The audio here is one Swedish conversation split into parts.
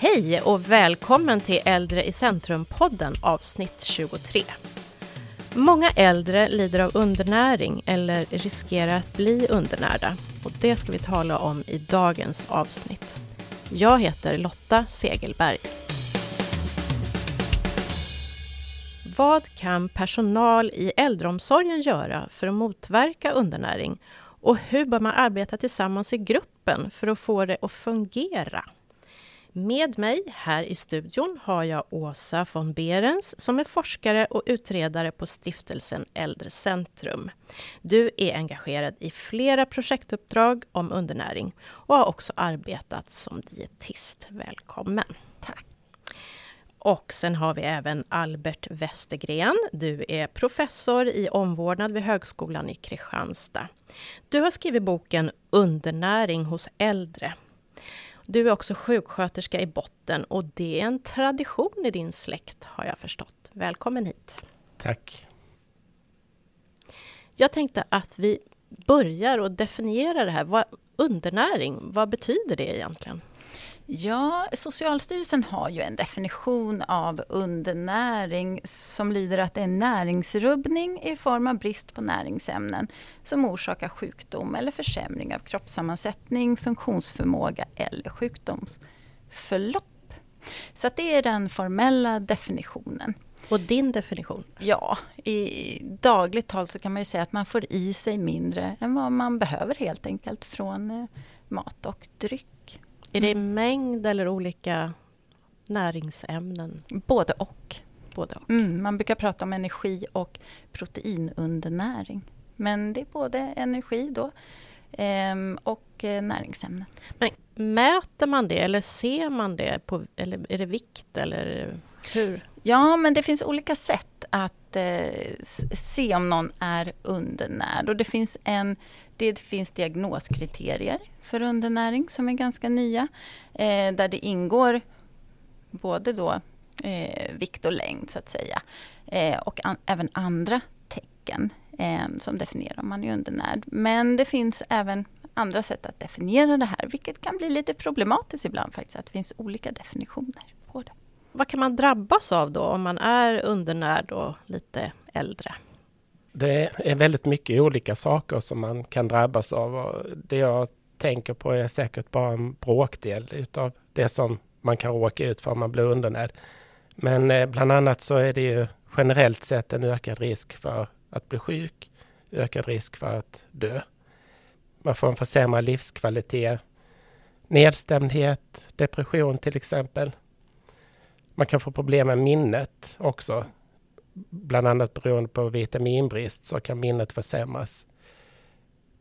Hej och välkommen till Äldre i centrum-podden avsnitt 23. Många äldre lider av undernäring eller riskerar att bli undernärda och det ska vi tala om i dagens avsnitt. Jag heter Lotta Segelberg. Vad kan personal i äldreomsorgen göra för att motverka undernäring? Och hur bör man arbeta tillsammans i gruppen för att få det att fungera? Med mig här i studion har jag Åsa von Berens som är forskare och utredare på stiftelsen Äldrecentrum. Du är engagerad i flera projektuppdrag om undernäring och har också arbetat som dietist. Välkommen! Tack! Och sen har vi även Albert Westergren. Du är professor i omvårdnad vid Högskolan i Kristianstad. Du har skrivit boken Undernäring hos äldre du är också sjuksköterska i botten och det är en tradition i din släkt har jag förstått. Välkommen hit! Tack! Jag tänkte att vi börjar och definiera det här. Vad, undernäring, vad betyder det egentligen? Ja, Socialstyrelsen har ju en definition av undernäring som lyder att det är näringsrubbning i form av brist på näringsämnen som orsakar sjukdom eller försämring av kroppssammansättning, funktionsförmåga eller sjukdomsförlopp. Så det är den formella definitionen. Och din definition? Ja, i dagligt tal så kan man ju säga att man får i sig mindre än vad man behöver helt enkelt från eh, mat och dryck. Är det mängd eller olika näringsämnen? Både och. Både och. Mm, man brukar prata om energi och proteinundernäring. Men det är både energi då ehm, och eh, näringsämnen. Men mäter man det eller ser man det? På, eller är det vikt eller hur? Ja, men det finns olika sätt att eh, se om någon är undernärd. Och det finns, en, det finns diagnoskriterier för undernäring som är ganska nya. Eh, där det ingår både då eh, vikt och längd så att säga. Eh, och an, även andra tecken eh, som definierar om man är undernärd. Men det finns även andra sätt att definiera det här, vilket kan bli lite problematiskt ibland faktiskt, att det finns olika definitioner på det. Vad kan man drabbas av då om man är undernärd och lite äldre? Det är väldigt mycket olika saker som man kan drabbas av. Det jag tänker på är säkert bara en bråkdel utav det som man kan råka ut för om man blir undernärd. Men eh, bland annat så är det ju generellt sett en ökad risk för att bli sjuk, ökad risk för att dö. Man får en försämrad livskvalitet, nedstämdhet, depression till exempel. Man kan få problem med minnet också. Bland annat beroende på vitaminbrist så kan minnet försämras.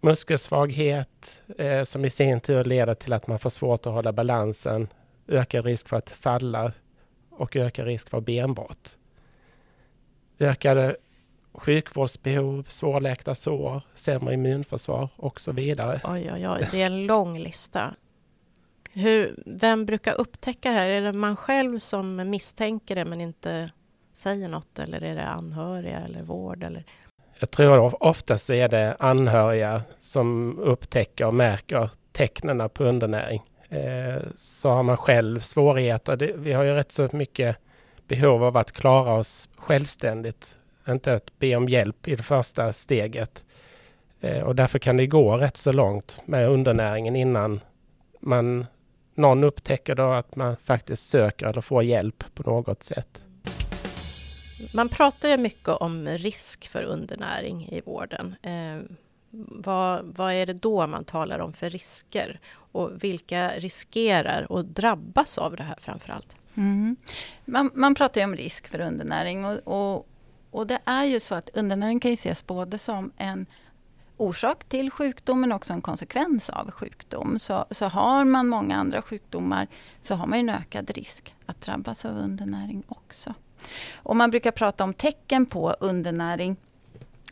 Muskelsvaghet eh, som i sin tur leder till att man får svårt att hålla balansen, ökar risk för att falla och ökar risk för benbrott. Ökade sjukvårdsbehov, svårläkta sår, sämre immunförsvar och så vidare. Oj, oj, oj, det är en lång lista. Hur, vem brukar upptäcka det här? Är det man själv som misstänker det men inte säger något eller är det anhöriga eller vård? Eller? Jag tror oftast är det anhöriga som upptäcker och märker tecknen på undernäring. Eh, så har man själv svårigheter. Vi har ju rätt så mycket behov av att klara oss självständigt. Inte att be om hjälp i det första steget. Eh, och därför kan det gå rätt så långt med undernäringen innan man någon upptäcker då att man faktiskt söker eller får hjälp på något sätt. Man pratar ju mycket om risk för undernäring i vården. Eh, vad, vad, är det då man talar om för risker? Och vilka riskerar att drabbas av det här framför allt? Mm. Man, man, pratar ju om risk för undernäring och, och, och, det är ju så att undernäring kan ju ses både som en orsak till sjukdom men också en konsekvens av sjukdom. Så, så har man många andra sjukdomar så har man en ökad risk att drabbas av undernäring också. Och man brukar prata om tecken på undernäring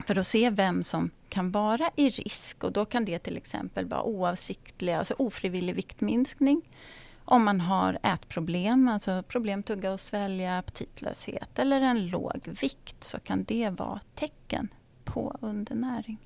för att se vem som kan vara i risk. Och då kan det till exempel vara oavsiktlig, alltså ofrivillig viktminskning. Om man har ätproblem, alltså problem tugga och svälja, aptitlöshet eller en låg vikt så kan det vara tecken på undernäring.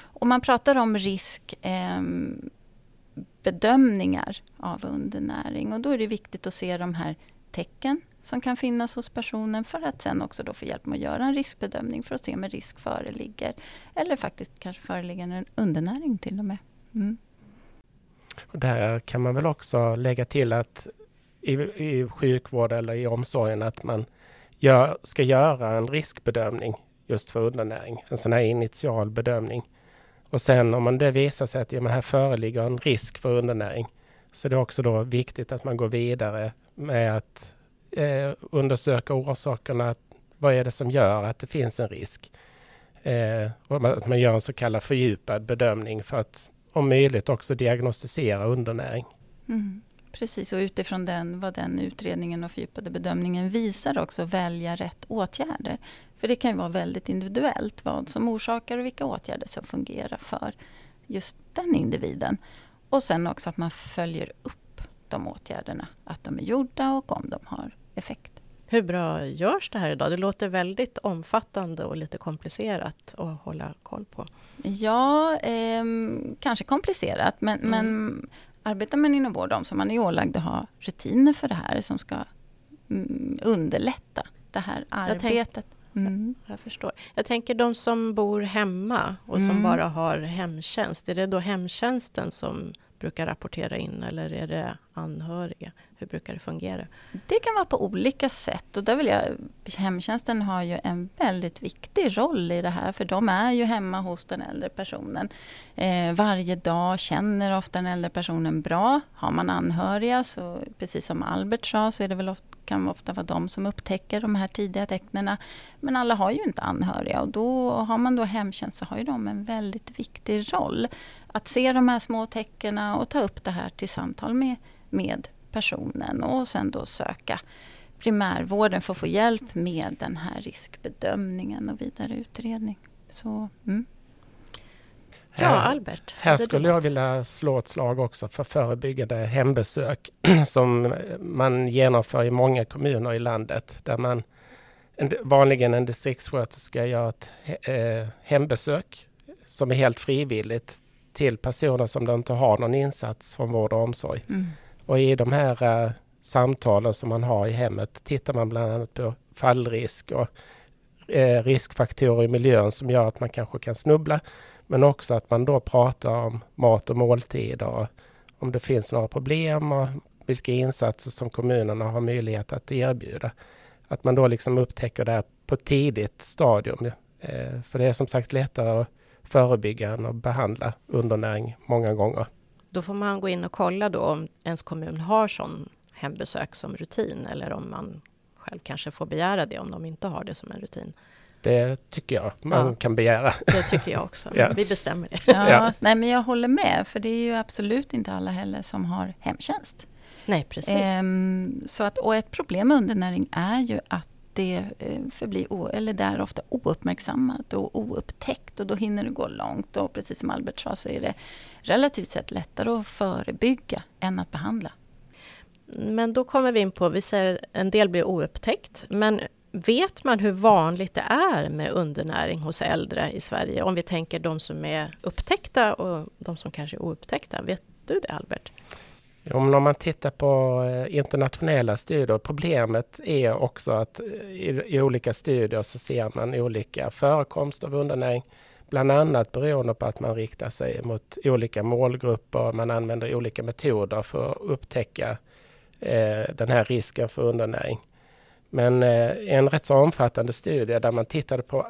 Om man pratar om riskbedömningar ehm, eh, av undernäring. Och då är det viktigt att se de här tecken som kan finnas hos personen för att sen också då få hjälp med att göra en riskbedömning för att se om en risk föreligger. Eller faktiskt kanske föreligger en undernäring till och med. Mm. Och där kan man väl också lägga till att i, i sjukvård eller i omsorgen att man gör, ska göra en riskbedömning just för undernäring. En sån här initial bedömning. Och sen om man det visar sig att ja, här föreligger en risk för undernäring så det är också då viktigt att man går vidare med att eh, undersöka orsakerna. Vad är det som gör att det finns en risk? Eh, och att man gör en så kallad fördjupad bedömning för att om möjligt också diagnostisera undernäring. Mm. Precis, och utifrån den, vad den utredningen och fördjupade bedömningen visar också välja rätt åtgärder. För det kan ju vara väldigt individuellt vad som orsakar och vilka åtgärder som fungerar för just den individen. Och sen också att man följer upp de åtgärderna, att de är gjorda och om de har effekt. Hur bra görs det här idag? Det låter väldigt omfattande och lite komplicerat att hålla koll på. Ja, eh, kanske komplicerat men, mm. men arbetar man inom vård och omsorg, man är ålagd att ha rutiner för det här som ska mm, underlätta det här arbetet. Mm. Jag förstår. Jag tänker de som bor hemma och som mm. bara har hemtjänst. Är det då hemtjänsten som brukar rapportera in eller är det anhöriga? Hur brukar det fungera? Det kan vara på olika sätt och där vill jag, hemtjänsten har ju en väldigt viktig roll i det här för de är ju hemma hos den äldre personen eh, varje dag, känner ofta den äldre personen bra. Har man anhöriga så precis som Albert sa så är det väl ofta, kan ofta vara de som upptäcker de här tidiga tecknen. Men alla har ju inte anhöriga och då har man då hemtjänst så har ju de en väldigt viktig roll. Att se de här små tecknen och ta upp det här till samtal med, med personen och sen då söka primärvården för att få hjälp med den här riskbedömningen och vidare utredning. Så, mm. Ja, Albert. Här skulle jag vilja slå ett slag också för förebyggande hembesök som man genomför i många kommuner i landet där man vanligen en distriktssköterska gör ett eh, hembesök som är helt frivilligt till personer som de inte har någon insats från vård och omsorg. Mm. Och i de här uh, samtalen som man har i hemmet tittar man bland annat på fallrisk och uh, riskfaktorer i miljön som gör att man kanske kan snubbla. Men också att man då pratar om mat och måltider och om det finns några problem och vilka insatser som kommunerna har möjlighet att erbjuda. Att man då liksom upptäcker det här på tidigt stadium. Eh, för det är som sagt lättare att förebygga än att behandla undernäring många gånger. Då får man gå in och kolla då om ens kommun har sån hembesök som rutin eller om man själv kanske får begära det om de inte har det som en rutin. Det tycker jag man ja, kan begära. Det tycker jag också. ja. Vi bestämmer det. Ja, ja, Nej, men jag håller med, för det är ju absolut inte alla heller som har hemtjänst. Nej, precis. Ehm, så att, och ett problem med undernäring är ju att det eh, förblir, eller det är ofta ouppmärksammat och oupptäckt och då hinner det gå långt. Och precis som Albert sa så är det relativt sett lättare att förebygga än att behandla. Men då kommer vi in på, vi säger en del blir oupptäckt, men vet man hur vanligt det är med undernäring hos äldre i Sverige? Om vi tänker de som är upptäckta och de som kanske är oupptäckta. Vet du det Albert? Om man tittar på eh, internationella studier, problemet är också att eh, i, i olika studier så ser man olika förekomst av undernäring. Bland annat beroende på att man riktar sig mot olika målgrupper, man använder olika metoder för att upptäcka eh, den här risken för undernäring. Men eh, en rätt så omfattande studie där man tittade på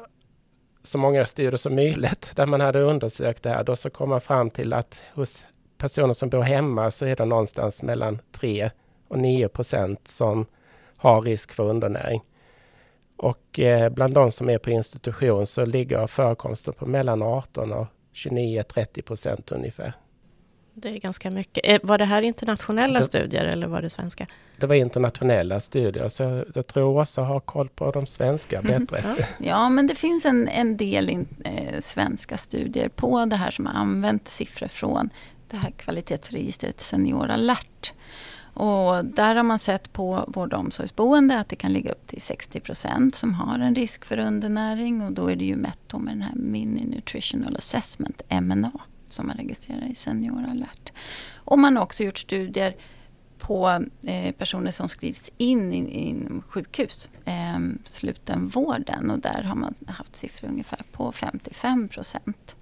så många studier som möjligt, där man hade undersökt det här, då så kom man fram till att hos personer som bor hemma så är det någonstans mellan 3 och 9 procent som har risk för undernäring. Och eh, bland de som är på institution så ligger förekomsten på mellan 18 och 29-30 procent ungefär. Det är ganska mycket. Eh, var det här internationella det, studier eller var det svenska? Det var internationella studier, så jag, jag tror Åsa har koll på de svenska mm. bättre. Ja. ja, men det finns en, en del in, eh, svenska studier på det här som har använt siffror från det här kvalitetsregistret Senior alert. Och där har man sett på vård och omsorgsboende att det kan ligga upp till 60 procent som har en risk för undernäring och då är det ju mätt med den här Mini Nutritional Assessment, MNA som man registrerar i Senioralert. Och man har också gjort studier på eh, personer som skrivs in i, i sjukhus, eh, slutenvården och där har man haft siffror ungefär på 55 procent.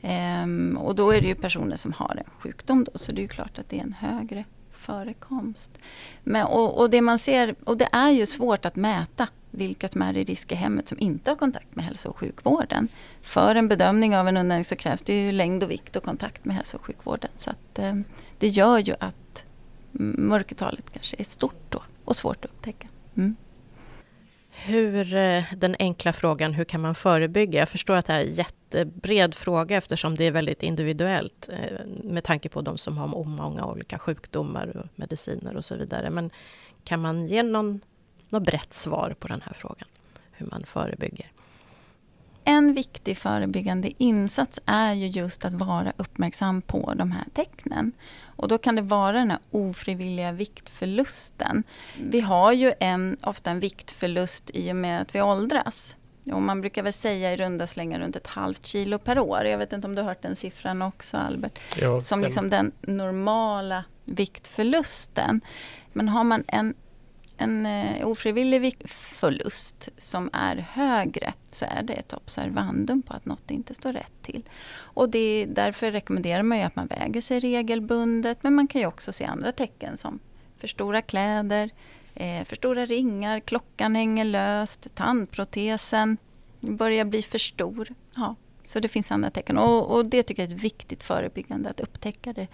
Eh, och då är det ju personer som har en sjukdom då, så det är ju klart att det är en högre förekomst. Men, och, och, det man ser, och det är ju svårt att mäta vilka som är i risk i hemmet som inte har kontakt med hälso och sjukvården. För en bedömning av en undernäring så krävs det ju längd och vikt och kontakt med hälso och sjukvården. Så att, eh, det gör ju att mörkertalet kanske är stort då och svårt att upptäcka. Mm. Hur, eh, den enkla frågan, hur kan man förebygga? Jag förstår att det här är en jättebred fråga eftersom det är väldigt individuellt eh, med tanke på de som har många olika sjukdomar och mediciner och så vidare. Men kan man ge någon, något brett svar på den här frågan? Hur man förebygger? En viktig förebyggande insats är ju just att vara uppmärksam på de här tecknen. Och då kan det vara den här ofrivilliga viktförlusten. Vi har ju en, ofta en viktförlust i och med att vi åldras. Och man brukar väl säga i runda slängar runt ett halvt kilo per år. Jag vet inte om du har hört den siffran också Albert? Jo, Som liksom den normala viktförlusten. Men har man en en eh, ofrivillig förlust som är högre så är det ett observandum på att något inte står rätt till. Och det, därför rekommenderar man ju att man väger sig regelbundet men man kan ju också se andra tecken som för stora kläder, eh, för stora ringar, klockan hänger löst, tandprotesen börjar bli för stor. Ja, så det finns andra tecken och, och det tycker jag är ett viktigt förebyggande att upptäcka det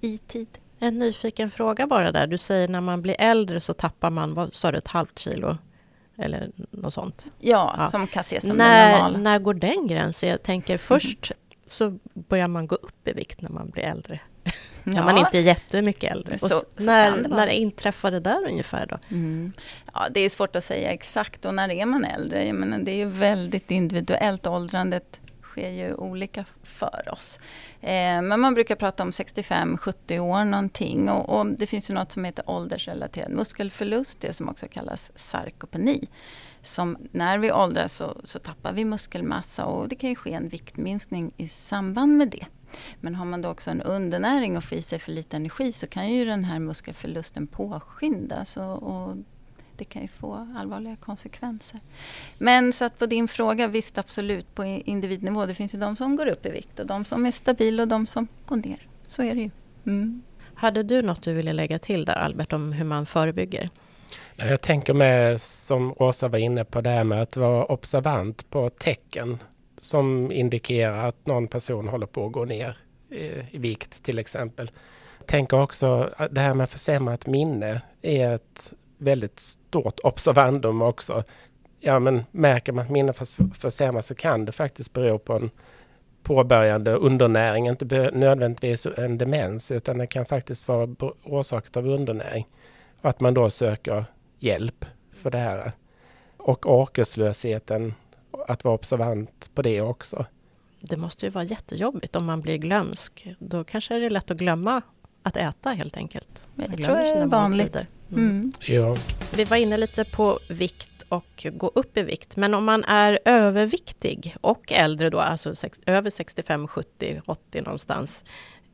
i tid. En nyfiken fråga bara där. Du säger när man blir äldre så tappar man, vad sa du, ett halvt kilo? Eller något sånt? Ja, ja. som kan ses som när, det normala. När går den gränsen? Jag tänker först mm. så börjar man gå upp i vikt när man blir äldre. Ja. när man inte är jättemycket äldre. Så, så när, det när inträffar det där ungefär då? Mm. Ja, det är svårt att säga exakt och när är man äldre? Jag menar, det är ju väldigt individuellt. Åldrandet sker ju olika för oss. Eh, men man brukar prata om 65-70 år någonting och, och, det finns ju något som heter åldersrelaterad muskelförlust, det som också kallas sarkopeni. Som när vi åldras så, så tappar vi muskelmassa och det kan ju ske en viktminskning i samband med det. Men har man då också en undernäring och får i sig för lite energi så kan ju den här muskelförlusten påskyndas. Och, och det kan ju få allvarliga konsekvenser. Men så att på din fråga, visst absolut på individnivå. Det finns ju de som går upp i vikt och de som är stabila och de som går ner. Så är det ju. Mm. Hade du något du ville lägga till där Albert om hur man förebygger? Jag tänker med, som Rosa var inne på, det här med att vara observant på tecken som indikerar att någon person håller på att gå ner i, i vikt till exempel. Tänker också att det här med försämrat minne är ett väldigt stort observandum också. Ja, men märker man att minnet försämras så kan det faktiskt bero på en påbörjande undernäring, inte nödvändigtvis en demens, utan det kan faktiskt vara orsakat av undernäring. Och att man då söker hjälp för det här. Och orkeslösheten, att vara observant på det också. Det måste ju vara jättejobbigt om man blir glömsk. Då kanske är det lätt att glömma att äta helt enkelt. Jag tror det är vanligt. Mm. Ja. Vi var inne lite på vikt och gå upp i vikt. Men om man är överviktig och äldre då, alltså sex, över 65, 70, 80 någonstans.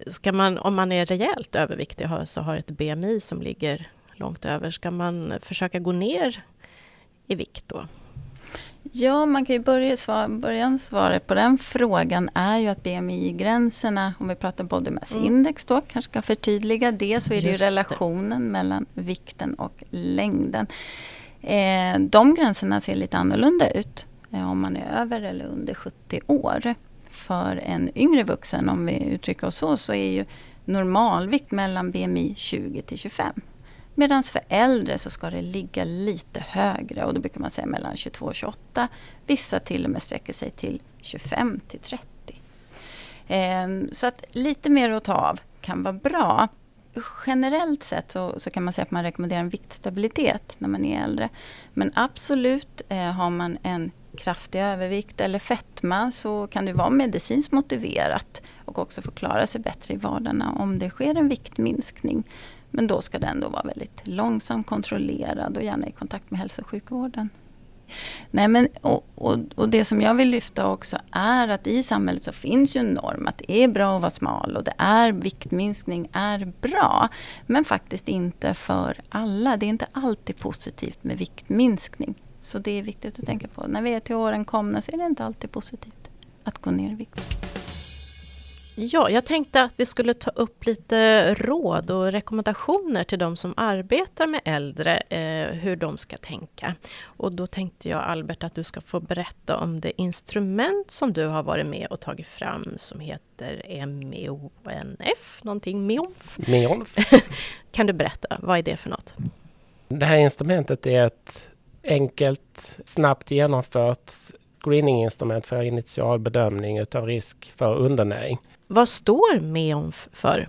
Ska man, om man är rejält överviktig och så har ett BMI som ligger långt över, ska man försöka gå ner i vikt då? Ja, man kan ju börja svar, början svaret på den frågan är ju att BMI-gränserna, om vi pratar body mass mm. index då, kanske ska förtydliga det, så är det ju relationen det. mellan vikten och längden. Eh, de gränserna ser lite annorlunda ut eh, om man är över eller under 70 år. För en yngre vuxen, om vi uttrycker oss så, så är ju normalvikt mellan BMI 20 till 25. Medan för äldre så ska det ligga lite högre och då brukar man säga mellan 22 och 28. Vissa till och med sträcker sig till 25 till 30. Ehm, så att lite mer att ta av kan vara bra. Generellt sett så, så, kan man säga att man rekommenderar en viktstabilitet när man är äldre. Men absolut, eh, har man en kraftig övervikt eller fetma så kan det vara medicinskt motiverat och också få klara sig bättre i vardagen om det sker en viktminskning. Men då ska den då vara väldigt långsam, kontrollerad och gärna i kontakt med hälso och sjukvården. Nej, men, och, och, och, det som jag vill lyfta också är att i samhället så finns ju en norm att det är bra att vara smal och det är viktminskning är bra. Men faktiskt inte för alla. Det är inte alltid positivt med viktminskning. Så det är viktigt att tänka på. När vi är till åren komna så är det inte alltid positivt att gå ner i vikt. Ja, jag tänkte att vi skulle ta upp lite råd och rekommendationer till de som arbetar med äldre, eh, hur de ska tänka. Och då tänkte jag Albert att du ska få berätta om det instrument som du har varit med och tagit fram som heter MEONF, någonting MEONF. MEONF. kan du berätta, vad är det för något? Det här instrumentet är ett enkelt, snabbt genomfört screeninginstrument för initial bedömning utav risk för undernäring. Vad står MEONF för?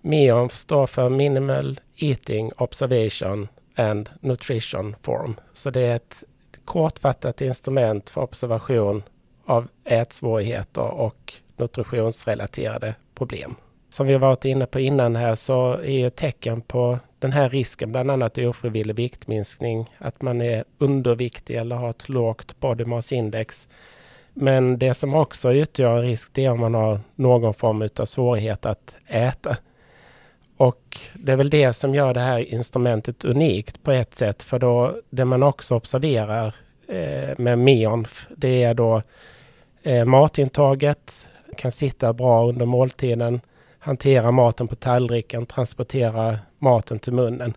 MEONF står för Minimal Eating Observation and Nutrition Form. Så det är ett kortfattat instrument för observation av ätsvårigheter och nutritionsrelaterade problem. Som vi varit inne på innan här så är ju tecken på den här risken bland annat ofrivillig viktminskning, att man är underviktig eller har ett lågt body mass index men det som också utgör en risk det är om man har någon form av svårighet att äta. Och det är väl det som gör det här instrumentet unikt på ett sätt. För då det man också observerar eh, med MEONF det är då eh, matintaget, kan sitta bra under måltiden, hantera maten på tallriken, transportera maten till munnen.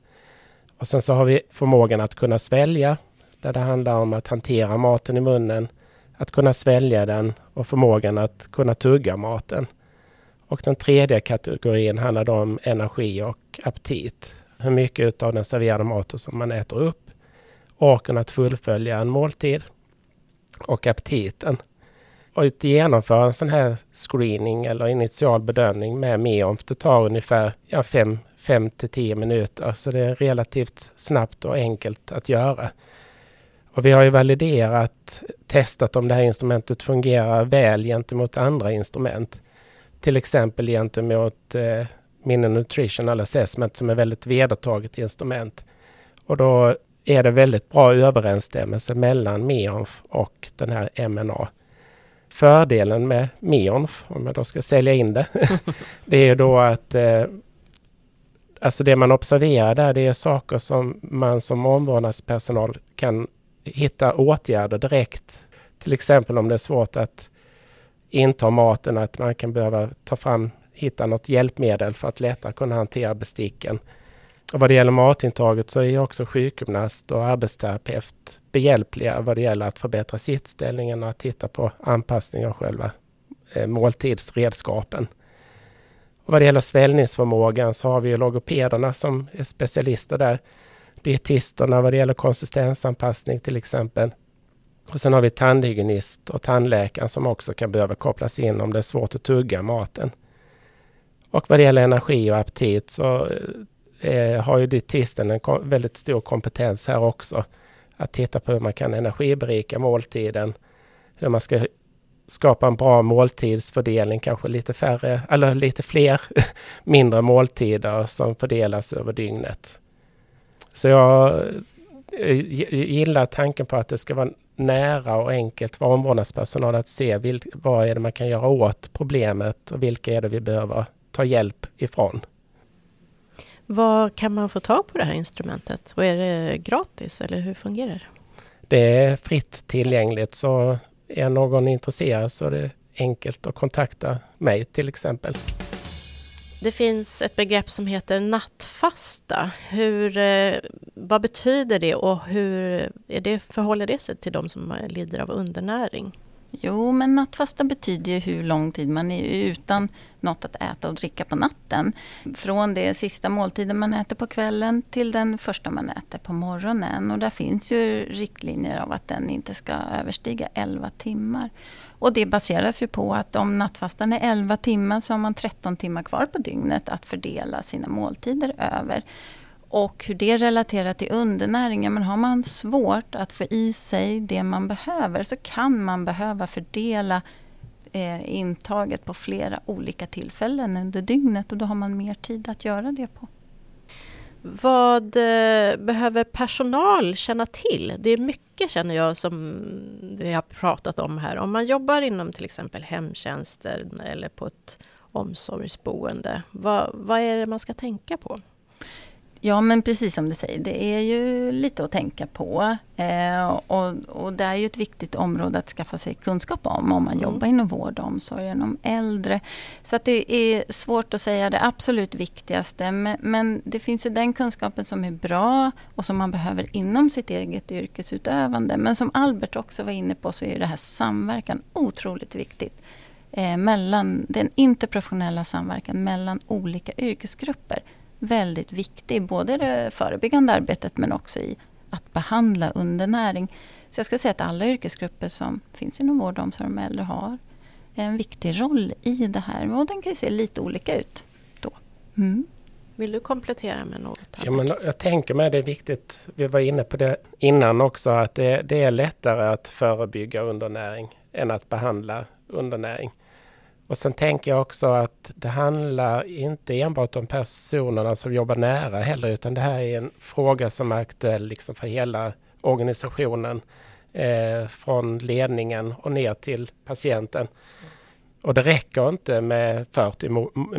Och sen så har vi förmågan att kunna svälja, där det handlar om att hantera maten i munnen, att kunna svälja den och förmågan att kunna tugga maten. Och den tredje kategorin handlar om energi och aptit. Hur mycket av den serverade maten som man äter upp. Orken att fullfölja en måltid. Och aptiten. Och att genomföra en sån här screening eller initial bedömning med MEOMF, det tar ungefär 5 ja, till 10 minuter. Så det är relativt snabbt och enkelt att göra. Och vi har ju validerat, testat om det här instrumentet fungerar väl gentemot andra instrument. Till exempel gentemot eh, Minne Nutritional Assessment som är väldigt vedertaget instrument. Och då är det väldigt bra överensstämmelse mellan MEONF och den här MNA. Fördelen med MEONF, om jag då ska sälja in det, det är då att eh, Alltså det man observerar där, det är saker som man som omvårdnadspersonal kan hitta åtgärder direkt. Till exempel om det är svårt att inta maten, att man kan behöva ta fram, hitta något hjälpmedel för att lättare kunna hantera besticken. Och vad det gäller matintaget så är också sjukgymnast och arbetsterapeut behjälpliga vad det gäller att förbättra sittställningen och att titta på anpassning av själva eh, måltidsredskapen. Och vad det gäller sväljningsförmågan så har vi logopederna som är specialister där dietisterna vad det gäller konsistensanpassning till exempel. Och sen har vi tandhygienist och tandläkaren som också kan behöva kopplas in om det är svårt att tugga maten. Och vad det gäller energi och aptit så eh, har ju dietisten en väldigt stor kompetens här också. Att titta på hur man kan energiberika måltiden, hur man ska skapa en bra måltidsfördelning, kanske lite färre, eller lite fler mindre måltider som fördelas över dygnet. Så jag eh, gillar tanken på att det ska vara nära och enkelt för omvårdnadspersonal att se vilk, vad är det man kan göra åt problemet och vilka är det vi behöver ta hjälp ifrån. Var kan man få tag på det här instrumentet? Och är det gratis eller hur fungerar det? Det är fritt tillgängligt så är någon intresserad så är det enkelt att kontakta mig till exempel. Det finns ett begrepp som heter nattfasta. Hur, eh, vad betyder det och hur är det, förhåller det sig till de som eh, lider av undernäring? Jo, men nattfasta betyder ju hur lång tid man är utan något att äta och dricka på natten. Från det sista måltiden man äter på kvällen till den första man äter på morgonen. Och där finns ju riktlinjer av att den inte ska överstiga 11 timmar. Och det baseras ju på att om nattfastan är 11 timmar så har man 13 timmar kvar på dygnet att fördela sina måltider över. Och hur det relaterar till undernäring, men har man svårt att få i sig det man behöver så kan man behöva fördela eh, intaget på flera olika tillfällen under dygnet och då har man mer tid att göra det på. Vad eh, behöver personal känna till? Det är mycket känner jag som vi har pratat om här. Om man jobbar inom till exempel hemtjänster eller på ett omsorgsboende. Vad, vad är det man ska tänka på? Ja men precis som du säger, det är ju lite att tänka på. Eh, och, och, det är ju ett viktigt område att skaffa sig kunskap om, om man mm. jobbar inom vård och omsorg om äldre. Så att det är svårt att säga det absolut viktigaste. Men, men, det finns ju den kunskapen som är bra och som man behöver inom sitt eget yrkesutövande. Men som Albert också var inne på så är det här samverkan otroligt viktigt. Eh, mellan den interprofessionella samverkan mellan olika yrkesgrupper väldigt viktig, både i det förebyggande arbetet men också i att behandla undernäring. Så jag ska säga att alla yrkesgrupper som finns inom vård och omsorg om äldre har en viktig roll i det här. Och den kan ju se lite olika ut då. Mm. Vill du komplettera med något? Ja, men jag tänker mig det är viktigt, vi var inne på det innan också, att det, det är lättare att förebygga undernäring än att behandla undernäring. Och sen tänker jag också att det handlar inte enbart om personerna som jobbar nära heller, utan det här är en fråga som är aktuell liksom för hela organisationen. Eh, från ledningen och ner till patienten. Och det räcker inte med 40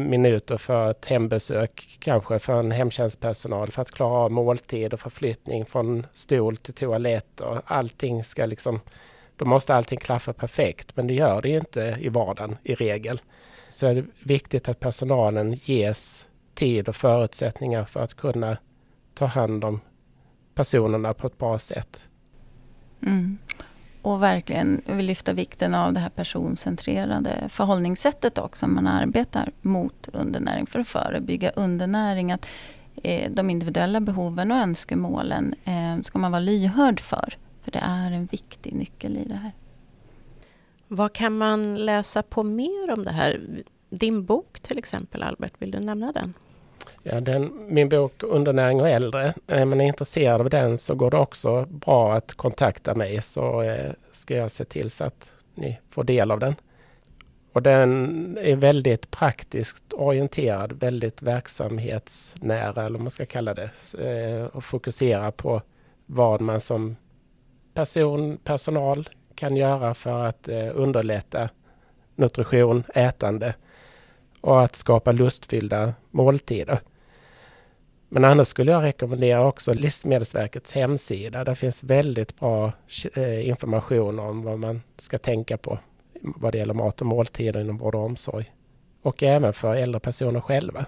minuter för ett hembesök, kanske för en hemtjänstpersonal, för att klara av måltid och förflyttning från stol till toalett och allting ska liksom då måste allting klaffa perfekt, men det gör det inte i vardagen i regel. Så är det viktigt att personalen ges tid och förutsättningar för att kunna ta hand om personerna på ett bra sätt. Mm. Och verkligen vill lyfta vikten av det här personcentrerade förhållningssättet också. Man arbetar mot undernäring för att förebygga undernäring. Att, eh, de individuella behoven och önskemålen eh, ska man vara lyhörd för. För det är en viktig nyckel i det här. Vad kan man läsa på mer om det här? Din bok till exempel, Albert, vill du nämna den? Ja, den, min bok Undernäring och äldre. Är man intresserad av den så går det också bra att kontakta mig så eh, ska jag se till så att ni får del av den. Och den är väldigt praktiskt orienterad, väldigt verksamhetsnära eller vad man ska kalla det. Eh, och fokuserar på vad man som person, personal kan göra för att eh, underlätta nutrition, ätande och att skapa lustfyllda måltider. Men annars skulle jag rekommendera också Livsmedelsverkets hemsida. Där finns väldigt bra eh, information om vad man ska tänka på vad det gäller mat och måltider inom vård och omsorg. Och även för äldre personer själva.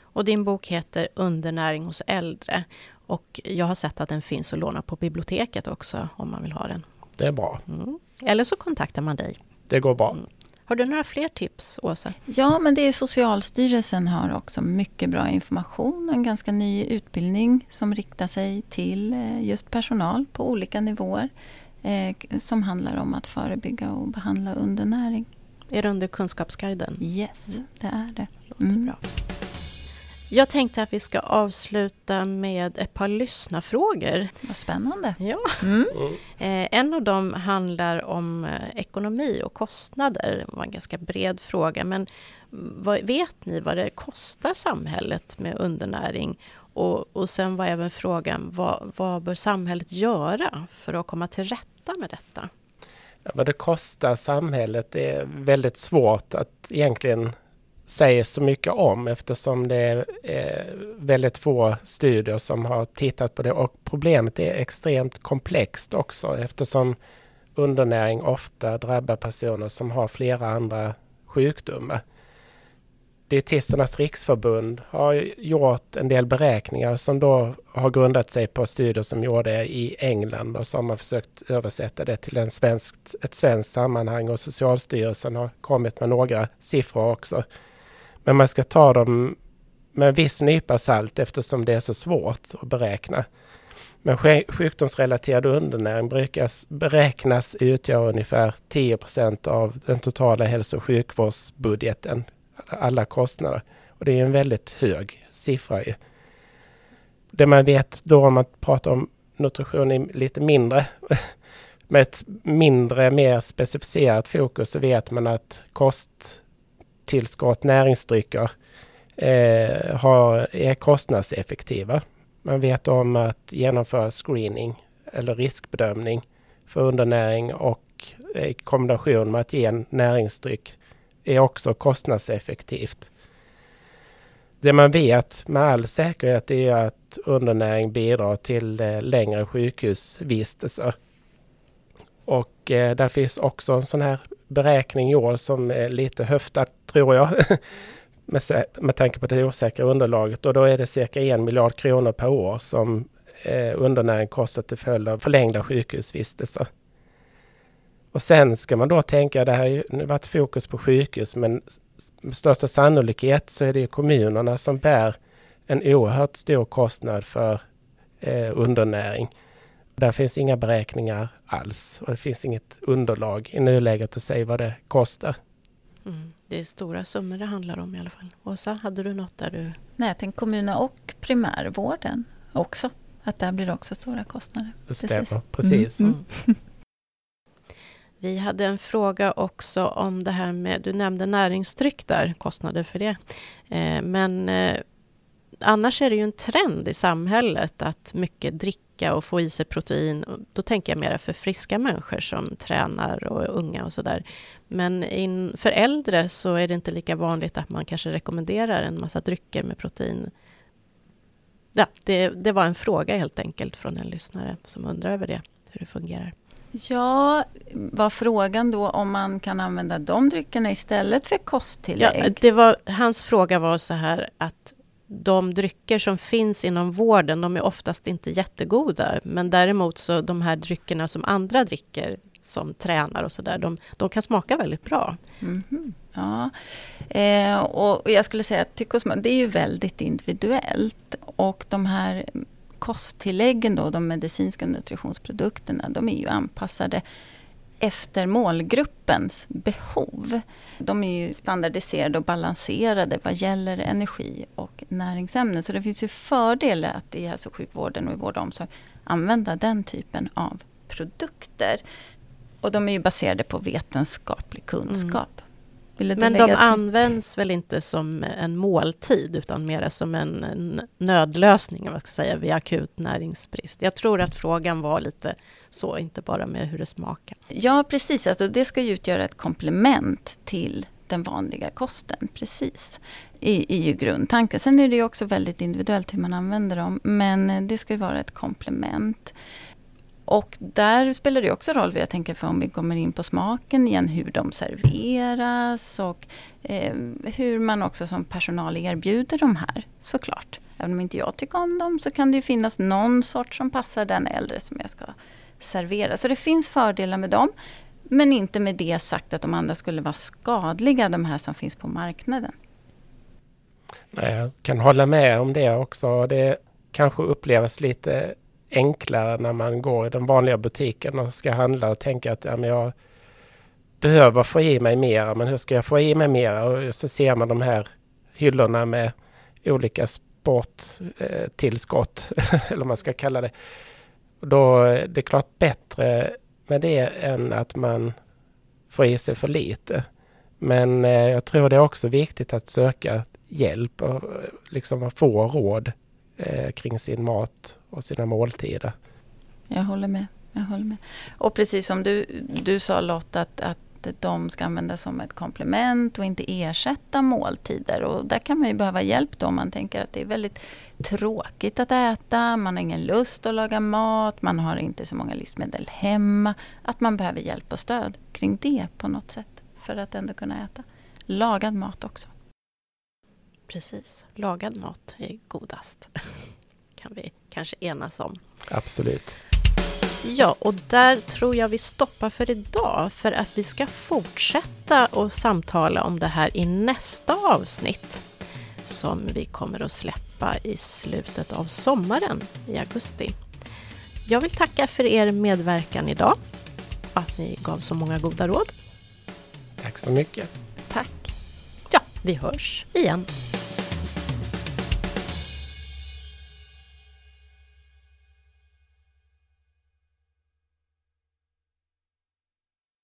Och din bok heter Undernäring hos äldre. Och jag har sett att den finns att låna på biblioteket också om man vill ha den. Det är bra. Mm. Eller så kontaktar man dig. Det går bra. Mm. Har du några fler tips, Åsa? Ja, men det är Socialstyrelsen har också mycket bra information. En ganska ny utbildning som riktar sig till eh, just personal på olika nivåer. Eh, som handlar om att förebygga och behandla undernäring. Är det under Kunskapsguiden? Yes, det är det. Mm. Bra. Jag tänkte att vi ska avsluta med ett par lyssnarfrågor. Vad spännande. Ja. Mm. Eh, en av dem handlar om eh, ekonomi och kostnader. Det var en ganska bred fråga, men vad, vet ni vad det kostar samhället med undernäring? Och, och sen var även frågan, vad, vad bör samhället göra för att komma till rätta med detta? Ja, vad det kostar samhället är väldigt svårt att egentligen säger så mycket om eftersom det är eh, väldigt få studier som har tittat på det och problemet är extremt komplext också eftersom undernäring ofta drabbar personer som har flera andra sjukdomar. Dietisternas riksförbund har gjort en del beräkningar som då har grundat sig på studier som gjordes i England och som har försökt översätta det till en svenskt, ett svenskt sammanhang och Socialstyrelsen har kommit med några siffror också. Men man ska ta dem med en viss nypa salt eftersom det är så svårt att beräkna. Men sjukdomsrelaterad undernäring brukas, beräknas utgöra ungefär 10 procent av den totala hälso och sjukvårdsbudgeten, alla kostnader. Och det är en väldigt hög siffra. Det man vet då om man pratar om nutrition i lite mindre, med ett mindre, mer specificerat fokus så vet man att kost tillskott näringsdrycker eh, har, är kostnadseffektiva. Man vet om att genomföra screening eller riskbedömning för undernäring och i kombination med att ge en näringsdryck är också kostnadseffektivt. Det man vet med all säkerhet är att undernäring bidrar till eh, längre sjukhusvistelser. Och eh, där finns också en sån här beräkning gjord som är lite höftat tror jag. med, med tanke på det osäkra underlaget och då är det cirka en miljard kronor per år som eh, undernäring kostar till följd av förlängda sjukhusvistelser. Och sen ska man då tänka, det här har varit fokus på sjukhus, men med största sannolikhet så är det kommunerna som bär en oerhört stor kostnad för eh, undernäring. Där finns inga beräkningar alls och det finns inget underlag i nuläget att säga vad det kostar. Mm. Det är stora summor det handlar om i alla fall. Åsa, hade du något där du... Nej, jag tänkte kommunerna och primärvården också. Att där blir det också stora kostnader. Det stämmer, precis. Mm. Mm. Vi hade en fråga också om det här med, du nämnde näringsdryck där, kostnader för det. Eh, men eh, annars är det ju en trend i samhället att mycket dricka och få i sig protein. Då tänker jag mer för friska människor som tränar och unga och sådär. Men in, för äldre så är det inte lika vanligt att man kanske rekommenderar en massa drycker med protein. Ja, det, det var en fråga helt enkelt från en lyssnare som undrar över det, hur det fungerar. Ja, var frågan då om man kan använda de dryckerna istället för kosttillägg? Ja, det var, hans fråga var så här att de drycker som finns inom vården, de är oftast inte jättegoda. Men däremot så de här dryckerna som andra dricker, som tränar och sådär, de, de kan smaka väldigt bra. Mm -hmm. Ja, eh, och jag skulle säga att tycke det är ju väldigt individuellt. Och de här kosttilläggen då, de medicinska nutritionsprodukterna, de är ju anpassade efter målgruppens behov. De är ju standardiserade och balanserade vad gäller energi och näringsämnen. Så det finns ju fördelar att i hälso och sjukvården och i vård och omsorg använda den typen av produkter. Och de är ju baserade på vetenskaplig kunskap. Mm. Men de används väl inte som en måltid utan mer som en, en nödlösning vad ska jag säga, vid akut näringsbrist. Jag tror att frågan var lite så, inte bara med hur det smakar. Ja, precis. Alltså, det ska ju utgöra ett komplement till den vanliga kosten. Precis. I, i ju grundtanken. Sen är det ju också väldigt individuellt hur man använder dem. Men eh, det ska ju vara ett komplement. Och där spelar det också roll, jag tänker för om vi kommer in på smaken igen, hur de serveras och eh, hur man också som personal erbjuder de här, såklart. Även om inte jag tycker om dem så kan det ju finnas någon sort som passar den äldre som jag ska servera. Så det finns fördelar med dem. Men inte med det sagt att de andra skulle vara skadliga, de här som finns på marknaden. Nej, jag kan hålla med om det också. Det kanske upplevs lite enklare när man går i den vanliga butiken och ska handla och tänka att ja, men jag behöver få i mig mera, men hur ska jag få i mig mera? Och så ser man de här hyllorna med olika sporttillskott, eller vad man ska kalla det. Då eh, är det klart bättre med det än att man får i sig för lite. Men eh, jag tror det är också viktigt att söka hjälp och eh, liksom få råd kring sin mat och sina måltider. Jag håller med. Jag håller med. Och precis som du, du sa Lotta, att, att de ska användas som ett komplement och inte ersätta måltider. Och där kan man ju behöva hjälp då om man tänker att det är väldigt tråkigt att äta, man har ingen lust att laga mat, man har inte så många livsmedel hemma. Att man behöver hjälp och stöd kring det på något sätt för att ändå kunna äta. Lagad mat också. Precis, lagad mat är godast. kan vi kanske enas om. Absolut. Ja, och där tror jag vi stoppar för idag för att vi ska fortsätta och samtala om det här i nästa avsnitt som vi kommer att släppa i slutet av sommaren i augusti. Jag vill tacka för er medverkan idag, att ni gav så många goda råd. Tack så mycket. Tack. Ja, vi hörs igen.